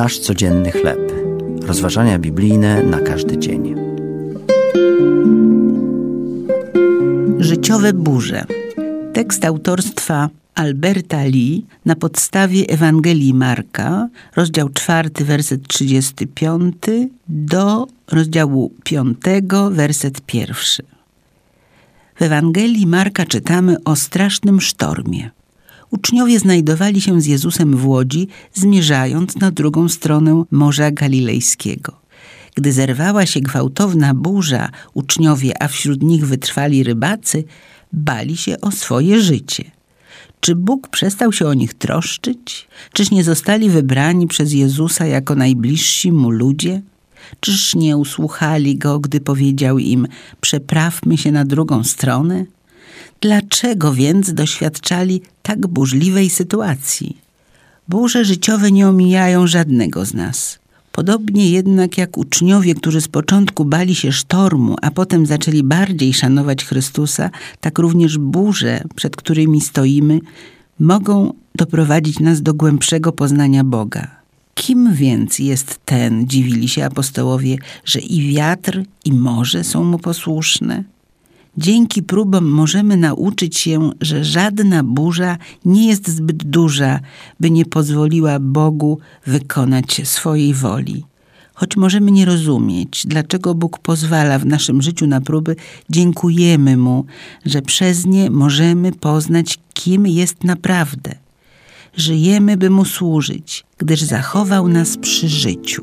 Nasz codzienny chleb. Rozważania biblijne na każdy dzień. Życiowe burze. Tekst autorstwa Alberta Lee na podstawie Ewangelii Marka, rozdział 4, werset 35 do rozdziału 5, werset 1. W Ewangelii Marka czytamy o strasznym sztormie. Uczniowie znajdowali się z Jezusem w łodzi, zmierzając na drugą stronę Morza Galilejskiego. Gdy zerwała się gwałtowna burza, uczniowie, a wśród nich wytrwali rybacy, bali się o swoje życie. Czy Bóg przestał się o nich troszczyć? Czyż nie zostali wybrani przez Jezusa jako najbliżsi mu ludzie? Czyż nie usłuchali go, gdy powiedział im: Przeprawmy się na drugą stronę? Dlaczego więc doświadczali tak burzliwej sytuacji? Burze życiowe nie omijają żadnego z nas. Podobnie jednak jak uczniowie, którzy z początku bali się sztormu, a potem zaczęli bardziej szanować Chrystusa, tak również burze, przed którymi stoimy, mogą doprowadzić nas do głębszego poznania Boga. Kim więc jest ten, dziwili się apostołowie, że i wiatr, i morze są mu posłuszne? Dzięki próbom możemy nauczyć się, że żadna burza nie jest zbyt duża, by nie pozwoliła Bogu wykonać swojej woli. Choć możemy nie rozumieć, dlaczego Bóg pozwala w naszym życiu na próby, dziękujemy Mu, że przez nie możemy poznać, kim jest naprawdę. Żyjemy, by Mu służyć, gdyż zachował nas przy życiu.